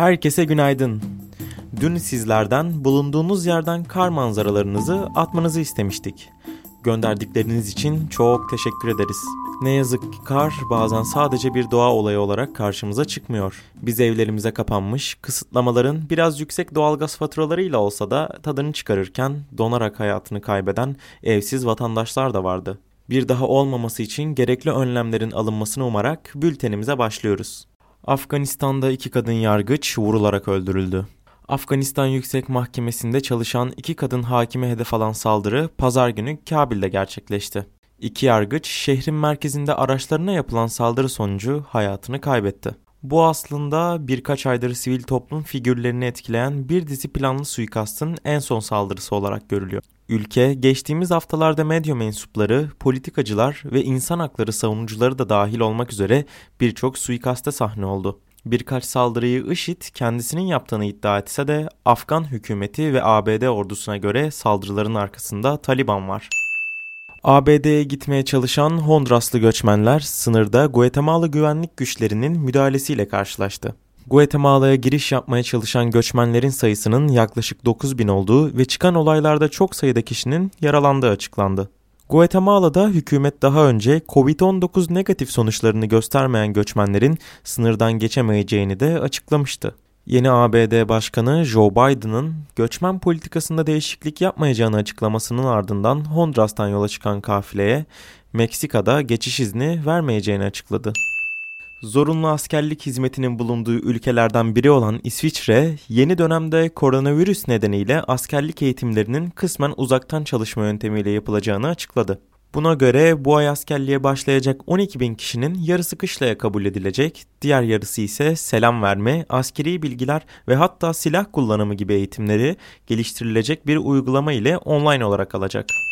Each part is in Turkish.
Herkese günaydın. Dün sizlerden bulunduğunuz yerden kar manzaralarınızı atmanızı istemiştik. Gönderdikleriniz için çok teşekkür ederiz. Ne yazık ki kar bazen sadece bir doğa olayı olarak karşımıza çıkmıyor. Biz evlerimize kapanmış, kısıtlamaların biraz yüksek doğalgaz faturalarıyla olsa da tadını çıkarırken donarak hayatını kaybeden evsiz vatandaşlar da vardı. Bir daha olmaması için gerekli önlemlerin alınmasını umarak bültenimize başlıyoruz. Afganistan'da iki kadın yargıç vurularak öldürüldü. Afganistan Yüksek Mahkemesi'nde çalışan iki kadın hakime hedef alan saldırı pazar günü Kabil'de gerçekleşti. İki yargıç şehrin merkezinde araçlarına yapılan saldırı sonucu hayatını kaybetti. Bu aslında birkaç aydır sivil toplum figürlerini etkileyen bir dizi planlı suikastın en son saldırısı olarak görülüyor. Ülke geçtiğimiz haftalarda medya mensupları, politikacılar ve insan hakları savunucuları da dahil olmak üzere birçok suikaste sahne oldu. Birkaç saldırıyı IŞİD kendisinin yaptığını iddia etse de Afgan hükümeti ve ABD ordusuna göre saldırıların arkasında Taliban var. ABD'ye gitmeye çalışan Honduraslı göçmenler sınırda Guatemala güvenlik güçlerinin müdahalesiyle karşılaştı. Guatemala'ya giriş yapmaya çalışan göçmenlerin sayısının yaklaşık 9 bin olduğu ve çıkan olaylarda çok sayıda kişinin yaralandığı açıklandı. Guatemala'da hükümet daha önce Covid-19 negatif sonuçlarını göstermeyen göçmenlerin sınırdan geçemeyeceğini de açıklamıştı. Yeni ABD Başkanı Joe Biden'ın göçmen politikasında değişiklik yapmayacağını açıklamasının ardından Honduras'tan yola çıkan kafileye Meksika'da geçiş izni vermeyeceğini açıkladı. Zorunlu askerlik hizmetinin bulunduğu ülkelerden biri olan İsviçre, yeni dönemde koronavirüs nedeniyle askerlik eğitimlerinin kısmen uzaktan çalışma yöntemiyle yapılacağını açıkladı. Buna göre bu ay askerliğe başlayacak 12 bin kişinin yarısı kışlaya kabul edilecek, diğer yarısı ise selam verme, askeri bilgiler ve hatta silah kullanımı gibi eğitimleri geliştirilecek bir uygulama ile online olarak alacak.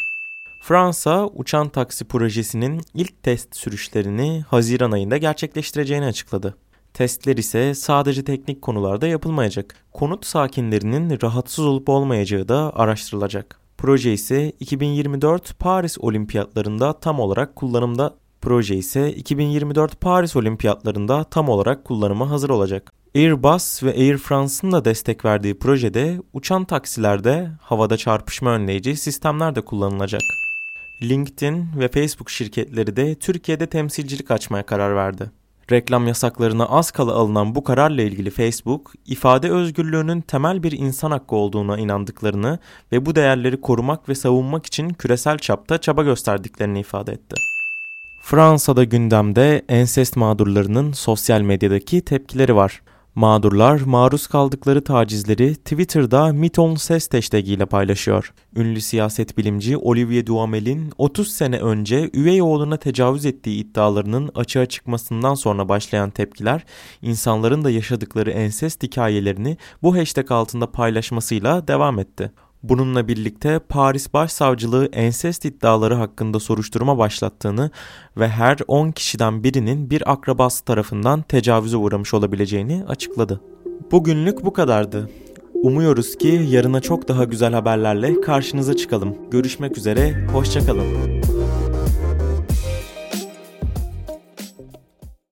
Fransa uçan taksi projesinin ilk test sürüşlerini Haziran ayında gerçekleştireceğini açıkladı. Testler ise sadece teknik konularda yapılmayacak. Konut sakinlerinin rahatsız olup olmayacağı da araştırılacak. Proje ise 2024 Paris Olimpiyatlarında tam olarak kullanımda Proje ise 2024 Paris Olimpiyatlarında tam olarak kullanıma hazır olacak. Airbus ve Air France'ın da destek verdiği projede uçan taksilerde havada çarpışma önleyici sistemler de kullanılacak. LinkedIn ve Facebook şirketleri de Türkiye'de temsilcilik açmaya karar verdi. Reklam yasaklarına az kala alınan bu kararla ilgili Facebook, ifade özgürlüğünün temel bir insan hakkı olduğuna inandıklarını ve bu değerleri korumak ve savunmak için küresel çapta çaba gösterdiklerini ifade etti. Fransa'da gündemde ensest mağdurlarının sosyal medyadaki tepkileri var. Mağdurlar maruz kaldıkları tacizleri Twitter'da Miton Ses ile paylaşıyor. Ünlü siyaset bilimci Olivier Duhamel'in 30 sene önce üvey oğluna tecavüz ettiği iddialarının açığa çıkmasından sonra başlayan tepkiler, insanların da yaşadıkları ensest hikayelerini bu hashtag altında paylaşmasıyla devam etti. Bununla birlikte Paris Başsavcılığı ensest iddiaları hakkında soruşturma başlattığını ve her 10 kişiden birinin bir akrabası tarafından tecavüze uğramış olabileceğini açıkladı. Bugünlük bu kadardı. Umuyoruz ki yarına çok daha güzel haberlerle karşınıza çıkalım. Görüşmek üzere, hoşçakalın.